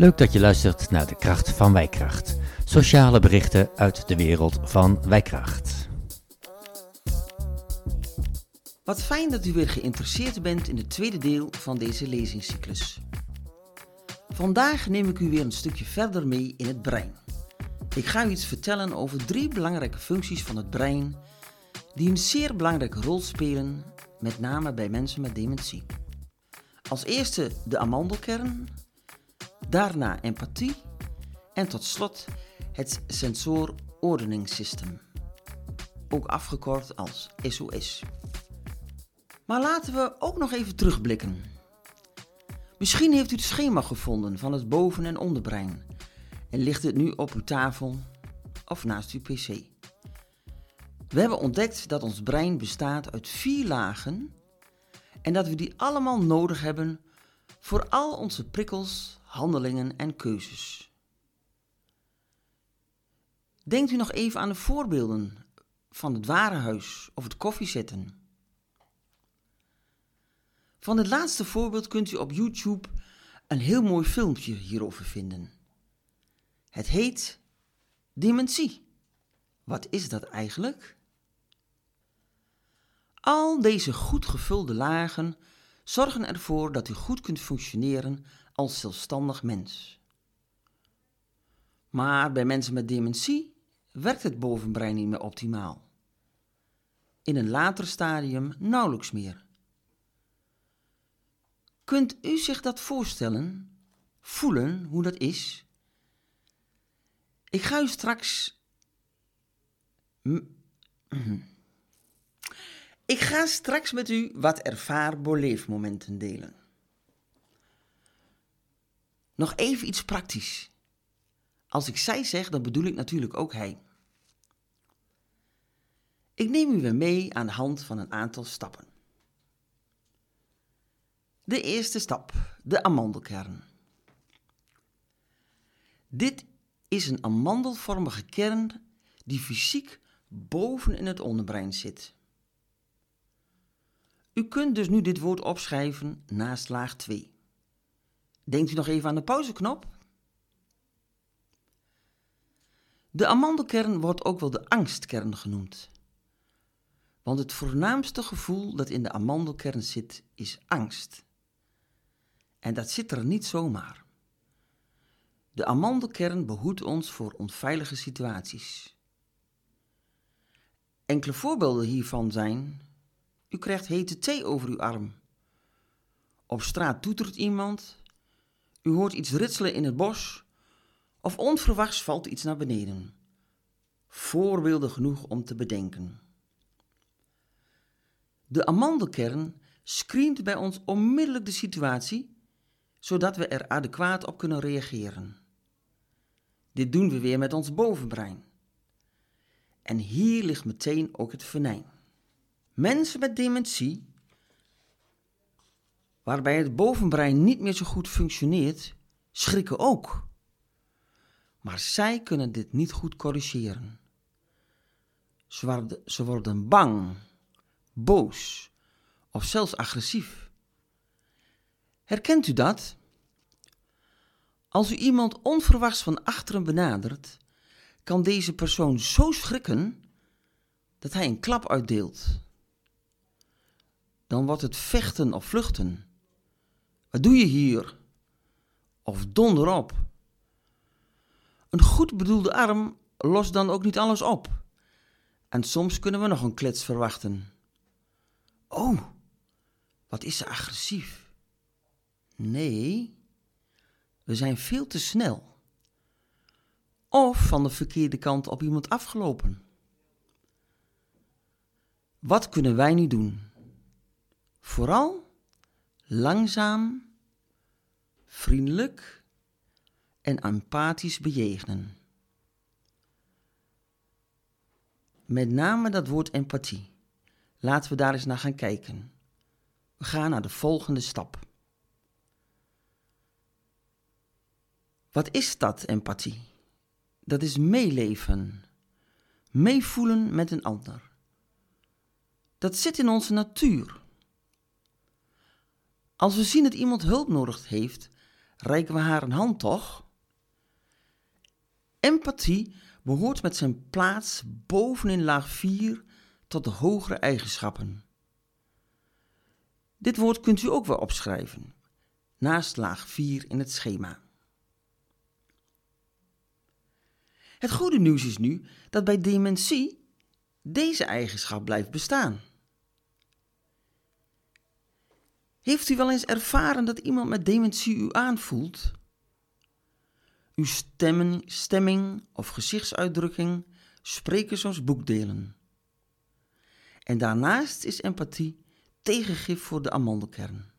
Leuk dat je luistert naar de kracht van Wijkracht. Sociale berichten uit de wereld van Wijkracht. Wat fijn dat u weer geïnteresseerd bent in het tweede deel van deze lezingscyclus. Vandaag neem ik u weer een stukje verder mee in het brein. Ik ga u iets vertellen over drie belangrijke functies van het brein die een zeer belangrijke rol spelen, met name bij mensen met dementie. Als eerste de amandelkern, daarna empathie en tot slot het sensoorordeningssysteem, ook afgekort als SOS. Maar laten we ook nog even terugblikken. Misschien heeft u het schema gevonden van het boven- en onderbrein en ligt het nu op uw tafel of naast uw pc. We hebben ontdekt dat ons brein bestaat uit vier lagen en dat we die allemaal nodig hebben voor al onze prikkels, handelingen en keuzes. Denkt u nog even aan de voorbeelden van het warenhuis of het koffiezetten. Van het laatste voorbeeld kunt u op YouTube een heel mooi filmpje hierover vinden. Het heet Dementie. Wat is dat eigenlijk? Al deze goed gevulde lagen zorgen ervoor dat u goed kunt functioneren als zelfstandig mens. Maar bij mensen met dementie werkt het bovenbrein niet meer optimaal. In een later stadium nauwelijks meer. Kunt u zich dat voorstellen? Voelen hoe dat is? Ik ga u straks. Ik ga straks met u wat ervaar-beleefmomenten delen. Nog even iets praktisch. Als ik zij zeg, dan bedoel ik natuurlijk ook hij. Ik neem u weer mee aan de hand van een aantal stappen. De eerste stap, de amandelkern. Dit is een amandelvormige kern die fysiek boven in het onderbrein zit. U kunt dus nu dit woord opschrijven naast laag 2. Denkt u nog even aan de pauzeknop? De amandelkern wordt ook wel de angstkern genoemd. Want het voornaamste gevoel dat in de amandelkern zit is angst. En dat zit er niet zomaar. De amandelkern behoedt ons voor onveilige situaties. Enkele voorbeelden hiervan zijn: u krijgt hete thee over uw arm. Op straat toetert iemand. U hoort iets ritselen in het bos. Of onverwachts valt iets naar beneden. Voorbeelden genoeg om te bedenken. De amandelkern screent bij ons onmiddellijk de situatie, zodat we er adequaat op kunnen reageren. Dit doen we weer met ons bovenbrein. En hier ligt meteen ook het venijn. Mensen met dementie, waarbij het bovenbrein niet meer zo goed functioneert, schrikken ook. Maar zij kunnen dit niet goed corrigeren. Ze worden, bang, boos of zelfs agressief. Herkent u dat? Als u iemand onverwachts van achteren benadert, kan deze persoon zo schrikken dat hij een klap uitdeelt dan wordt het vechten of vluchten. Wat doe je hier? Of donder op. Een goed bedoelde arm lost dan ook niet alles op. En soms kunnen we nog een klets verwachten. Oh, wat is ze agressief? Nee, we zijn veel te snel. Of van de verkeerde kant op iemand afgelopen. Wat kunnen wij nu doen? Vooral langzaam, vriendelijk en empathisch bejegenen. Met name dat woord empathie. Laten we daar eens naar gaan kijken. We gaan naar de volgende stap. Wat is dat, empathie? Dat is meeleven, meevoelen met een ander. Dat zit in onze natuur. Als we zien dat iemand hulp nodig heeft, reiken we haar een hand toch? Empathie behoort met zijn plaats bovenin laag 4 tot de hogere eigenschappen. Dit woord kunt u ook wel opschrijven, naast laag 4 in het schema. Het goede nieuws is nu dat bij dementie deze eigenschap blijft bestaan. Heeft u wel eens ervaren dat iemand met dementie u aanvoelt? Uw stemmen, stemming of gezichtsuitdrukking spreken soms boekdelen. En daarnaast is empathie tegengif voor de amandelkern.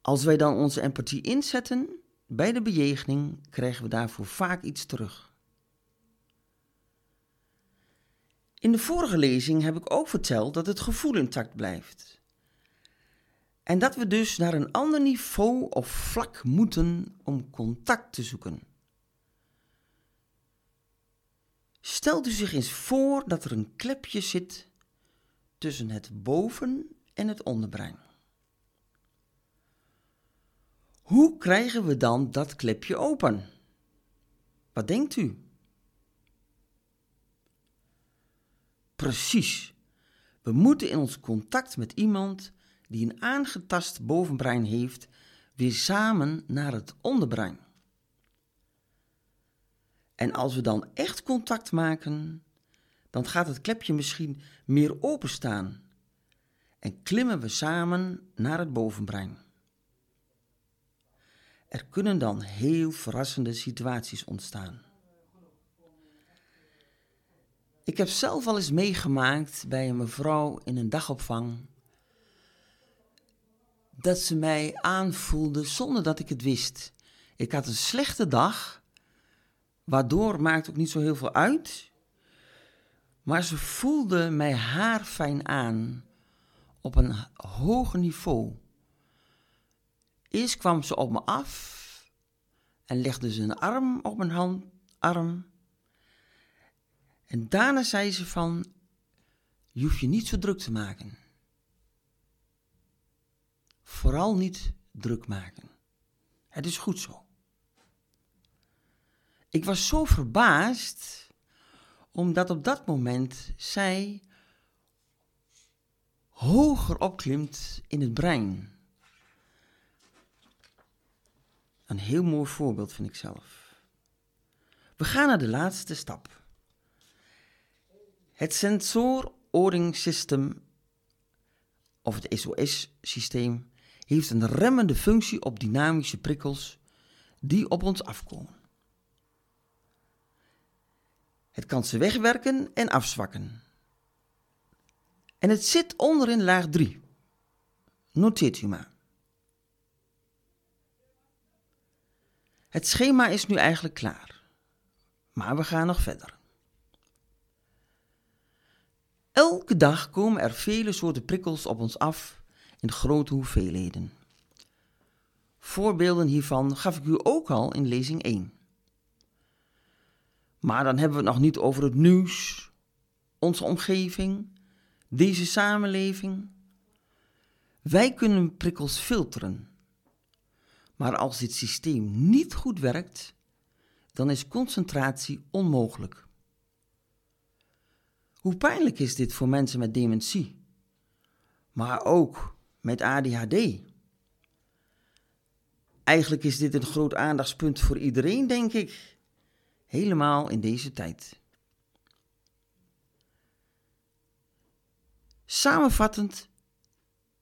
Als wij dan onze empathie inzetten bij de bejegening, krijgen we daarvoor vaak iets terug. In de vorige lezing heb ik ook verteld dat het gevoel intact blijft. En dat we dus naar een ander niveau of vlak moeten om contact te zoeken. Stelt u zich eens voor dat er een klepje zit tussen het boven- en het onderbrein. Hoe krijgen we dan dat klepje open? Wat denkt u? Precies. We moeten in ons contact met iemand die een aangetast bovenbrein heeft, weer samen naar het onderbrein. En als we dan echt contact maken, dan gaat het klepje misschien meer openstaan en klimmen we samen naar het bovenbrein. Er kunnen dan heel verrassende situaties ontstaan. Ik heb zelf al eens meegemaakt bij een mevrouw in een dagopvang dat ze mij aanvoelde zonder dat ik het wist. Ik had een slechte dag, waardoor maakt ook niet zo heel veel uit. Maar ze voelde mij haarfijn aan op een hoger niveau. Eerst kwam ze op me af en legde ze een arm op mijn arm. En daarna zei ze van, je hoeft je niet zo druk te maken. Vooral niet druk maken. Het is goed zo. Ik was zo verbaasd, omdat op dat moment zij hoger opklimt in het brein. Een heel mooi voorbeeld vind ik zelf. We gaan naar de laatste stap. Het sensor oring system of het SOS-systeem heeft een remmende functie op dynamische prikkels die op ons afkomen. Het kan ze wegwerken en afzwakken. En het zit onderin laag 3. Noteert u maar. Het schema is nu eigenlijk klaar. Maar we gaan nog verder. Elke dag komen er vele soorten prikkels op ons af in grote hoeveelheden. Voorbeelden hiervan gaf ik u ook al in lezing 1. Maar dan hebben we het nog niet over het nieuws, onze omgeving, deze samenleving. Wij kunnen prikkels filteren. Maar als dit systeem niet goed werkt, dan is concentratie onmogelijk. Hoe pijnlijk is dit voor mensen met dementie, maar ook met ADHD? Eigenlijk is dit een groot aandachtspunt voor iedereen, denk ik. Helemaal in deze tijd. Samenvattend,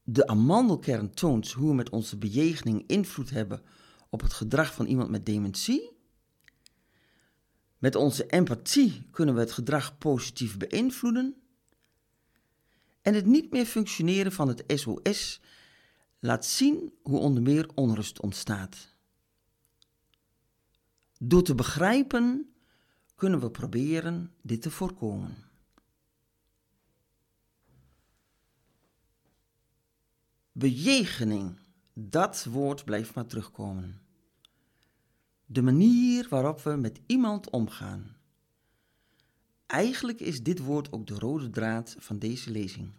de amandelkern toont hoe we met onze bejegening invloed hebben op het gedrag van iemand met dementie. Met onze empathie kunnen we het gedrag positief beïnvloeden. En het niet meer functioneren van het SOS laat zien hoe onder meer onrust ontstaat. Door te begrijpen kunnen we proberen dit te voorkomen. Bejegening, dat woord blijft maar terugkomen. De manier waarop we met iemand omgaan. Eigenlijk is dit woord ook de rode draad van deze lezing.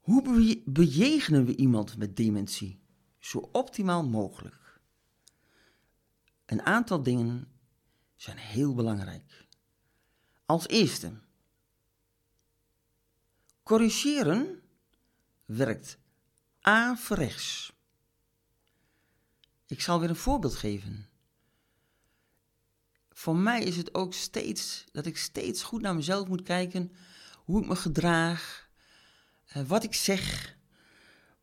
Hoe beje- bejegenen we iemand met dementie? Zo optimaal mogelijk. Een aantal dingen zijn heel belangrijk. Als eerste, corrigeren werkt averechts. Ik zal weer een voorbeeld geven. Voor mij is het ook steeds dat ik steeds goed naar mezelf moet kijken, hoe ik me gedraag, eh, wat ik zeg.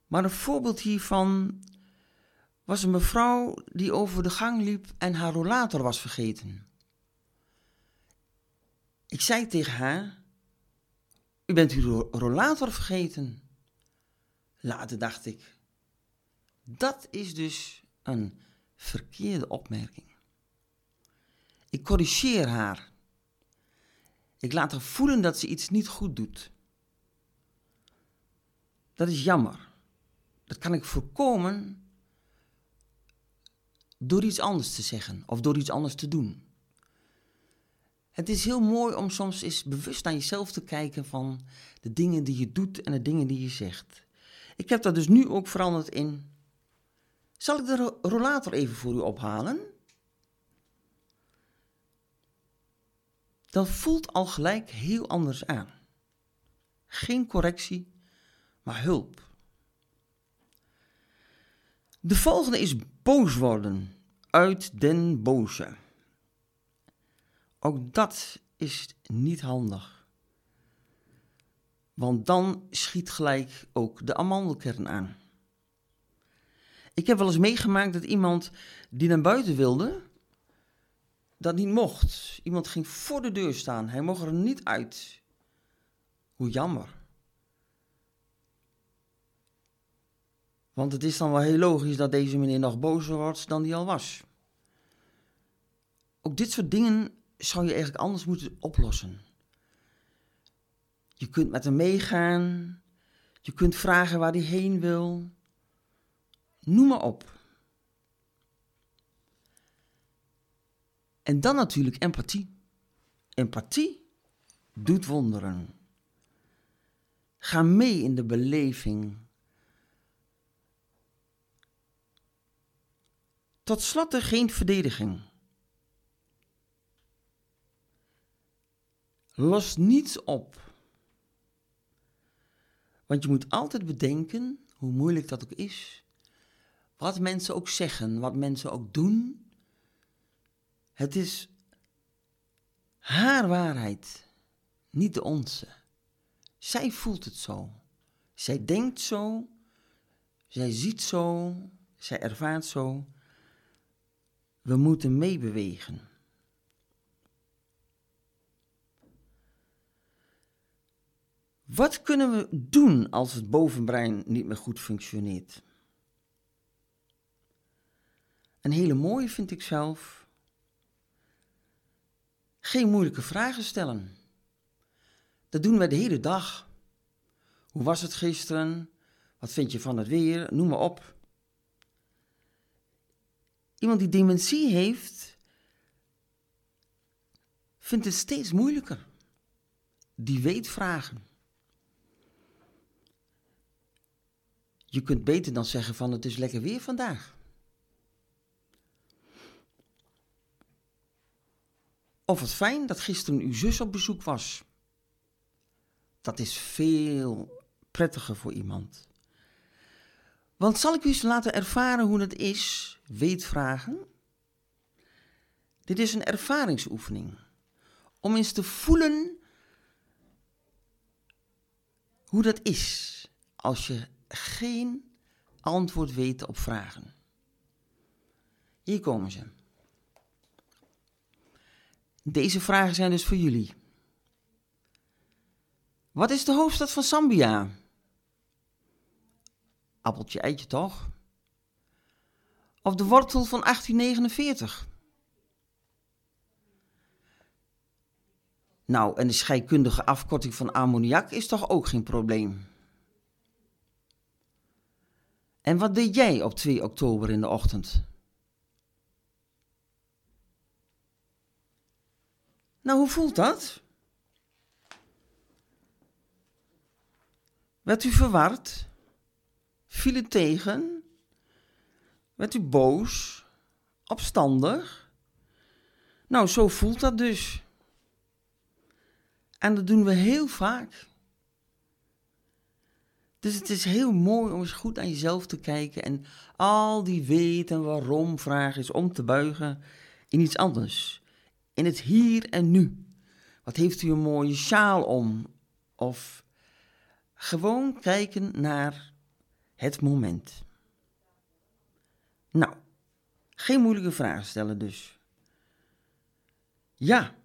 Maar een voorbeeld hiervan was een mevrouw die over de gang liep en haar rollator was vergeten. Ik zei tegen haar: U bent uw ro- rollator vergeten. Later dacht ik: Dat is dus een verkeerde opmerking. Ik corrigeer haar. Ik laat haar voelen dat ze iets niet goed doet. Dat is jammer. Dat kan ik voorkomen door iets anders te zeggen of door iets anders te doen. Het is heel mooi om soms eens bewust naar jezelf te kijken van de dingen die je doet en de dingen die je zegt. Ik heb dat dus nu ook veranderd in. Zal ik de ro- rollator even voor u ophalen? Dat voelt al gelijk heel anders aan. Geen correctie, maar hulp. De volgende is boos worden. Uit den boze. Ook dat is niet handig. Want dan schiet gelijk ook de amandelkern aan. Ik heb wel eens meegemaakt dat iemand die naar buiten wilde, dat niet mocht. Iemand ging voor de deur staan. Hij mocht er niet uit. Hoe jammer. Want het is dan wel heel logisch dat deze meneer nog bozer wordt dan die al was. Ook dit soort dingen zou je eigenlijk anders moeten oplossen. Je kunt met hem meegaan. Je kunt vragen waar hij heen wil. Noem maar op. En dan natuurlijk empathie. Empathie doet wonderen. Ga mee in de beleving. Tot slot er geen verdediging. Los niets op. Want je moet altijd bedenken, hoe moeilijk dat ook is, wat mensen ook zeggen, wat mensen ook doen. Het is haar waarheid, niet de onze. Zij voelt het zo. Zij denkt zo. Zij ziet zo. Zij ervaart zo. We moeten meebewegen. Wat kunnen we doen als het bovenbrein niet meer goed functioneert? Een hele mooie vind ik zelf. Geen moeilijke vragen stellen. Dat doen wij de hele dag. Hoe was het gisteren? Wat vind je van het weer? Noem maar op. Iemand die dementie heeft, vindt het steeds moeilijker. Die weet vragen. Je kunt beter dan zeggen van het is lekker weer vandaag. Of het fijn dat gisteren uw zus op bezoek was. Dat is veel prettiger voor iemand. Want zal ik u eens laten ervaren hoe het is, weet vragen? Dit is een ervaringsoefening. Om eens te voelen hoe dat is als je geen antwoord weet op vragen. Hier komen ze. Deze vragen zijn dus voor jullie. Wat is de hoofdstad van Zambia? Appeltje eitje toch? Of de wortel van 1849? Nou, en de scheikundige afkorting van ammoniak is toch ook geen probleem? En wat deed jij op 2 oktober in de ochtend? Nou, hoe voelt dat? Werd u verward? Viel het tegen? Werd u boos? Opstandig? Nou, zo voelt dat dus. En dat doen we heel vaak. Dus het is heel mooi om eens goed naar jezelf te kijken en al die weet en waarom vragen is om te buigen in iets anders. In het hier en nu. Wat heeft u een mooie sjaal om? Of gewoon kijken naar het moment. Nou, geen moeilijke vragen stellen dus. Ja,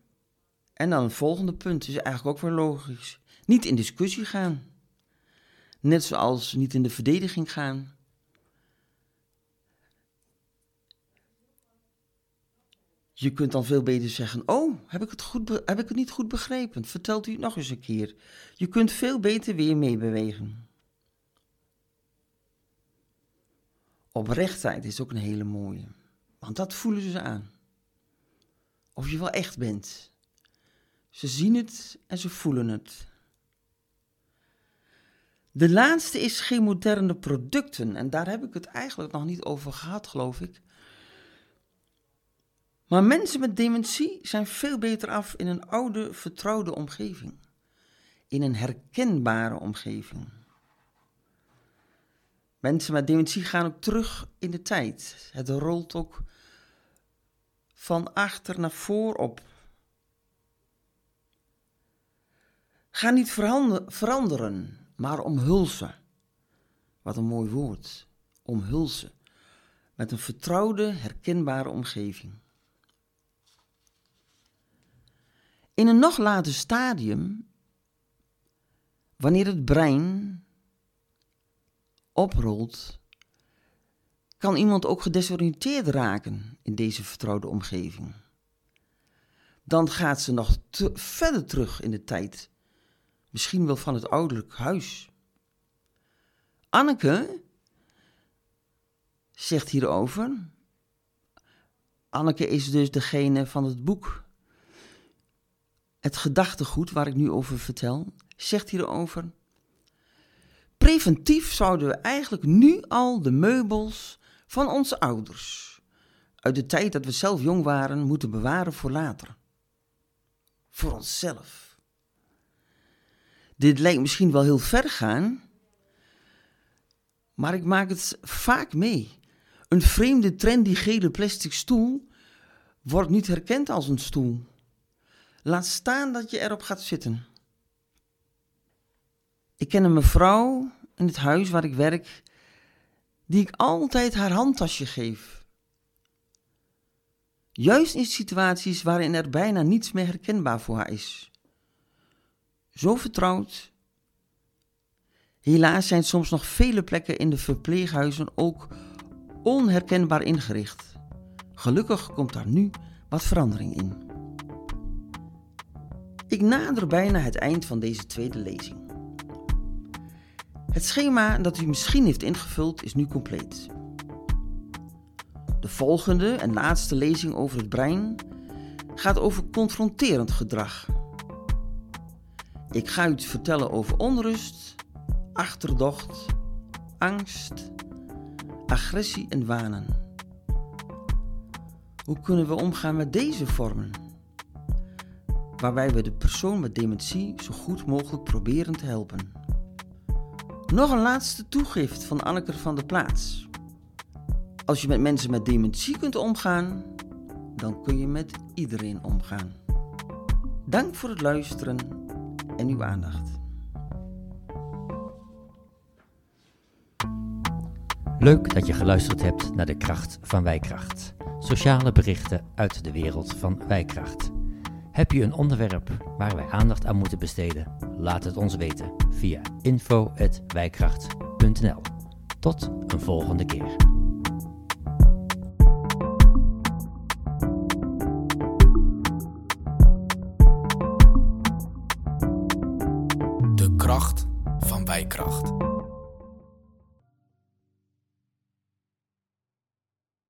en dan het volgende punt is eigenlijk ook weer logisch. Niet in discussie gaan. Net zoals niet in de verdediging gaan. Je kunt dan veel beter zeggen: Oh, heb ik, het goed heb ik het niet goed begrepen? Vertelt u het nog eens een keer. Je kunt veel beter weer meebewegen. Oprechtheid is ook een hele mooie. Want dat voelen ze aan. Of je wel echt bent. Ze zien het en ze voelen het. De laatste is geen moderne producten. En daar heb ik het eigenlijk nog niet over gehad, geloof ik. Maar mensen met dementie zijn veel beter af in een oude, vertrouwde omgeving. In een herkenbare omgeving. Mensen met dementie gaan ook terug in de tijd. Het rolt ook van achter naar voor op. Ga niet veranderen, maar omhulsen. Wat een mooi woord. Omhulsen. Met een vertrouwde, herkenbare omgeving. In een nog later stadium, wanneer het brein oprolt, kan iemand ook gedesoriënteerd raken in deze vertrouwde omgeving. Dan gaat ze nog verder terug in de tijd, misschien wel van het ouderlijk huis. Anneke zegt hierover. Anneke is dus degene van het boek het gedachtegoed waar ik nu over vertel, zegt hierover. Preventief zouden we eigenlijk nu al de meubels van onze ouders, uit de tijd dat we zelf jong waren, moeten bewaren voor later. Voor onszelf. Dit lijkt misschien wel heel ver gaan, maar ik maak het vaak mee. Een vreemde trendy gele plastic stoel wordt niet herkend als een stoel. Laat staan dat je erop gaat zitten. Ik ken een mevrouw in het huis waar ik werk, die ik altijd haar handtasje geef. Juist in situaties waarin er bijna niets meer herkenbaar voor haar is. Zo vertrouwd. Helaas zijn soms nog vele plekken in de verpleeghuizen ook onherkenbaar ingericht. Gelukkig komt daar nu wat verandering in. Ik nader bijna het eind van deze tweede lezing. Het schema dat u misschien heeft ingevuld is nu compleet. De volgende en laatste lezing over het brein gaat over confronterend gedrag. Ik ga u vertellen over onrust, achterdocht, angst, agressie en wanen. Hoe kunnen we omgaan met deze vormen? Waarbij we de persoon met dementie zo goed mogelijk proberen te helpen. Nog een laatste toegift van Anneke van der Plaats. Als je met mensen met dementie kunt omgaan, dan kun je met iedereen omgaan. Dank voor het luisteren en uw aandacht. Leuk dat je geluisterd hebt naar de kracht van Wijkracht. Sociale berichten uit de wereld van Wijkracht. Heb je een onderwerp waar wij aandacht aan moeten besteden? Laat het ons weten via info.wijkracht.nl. Tot een volgende keer.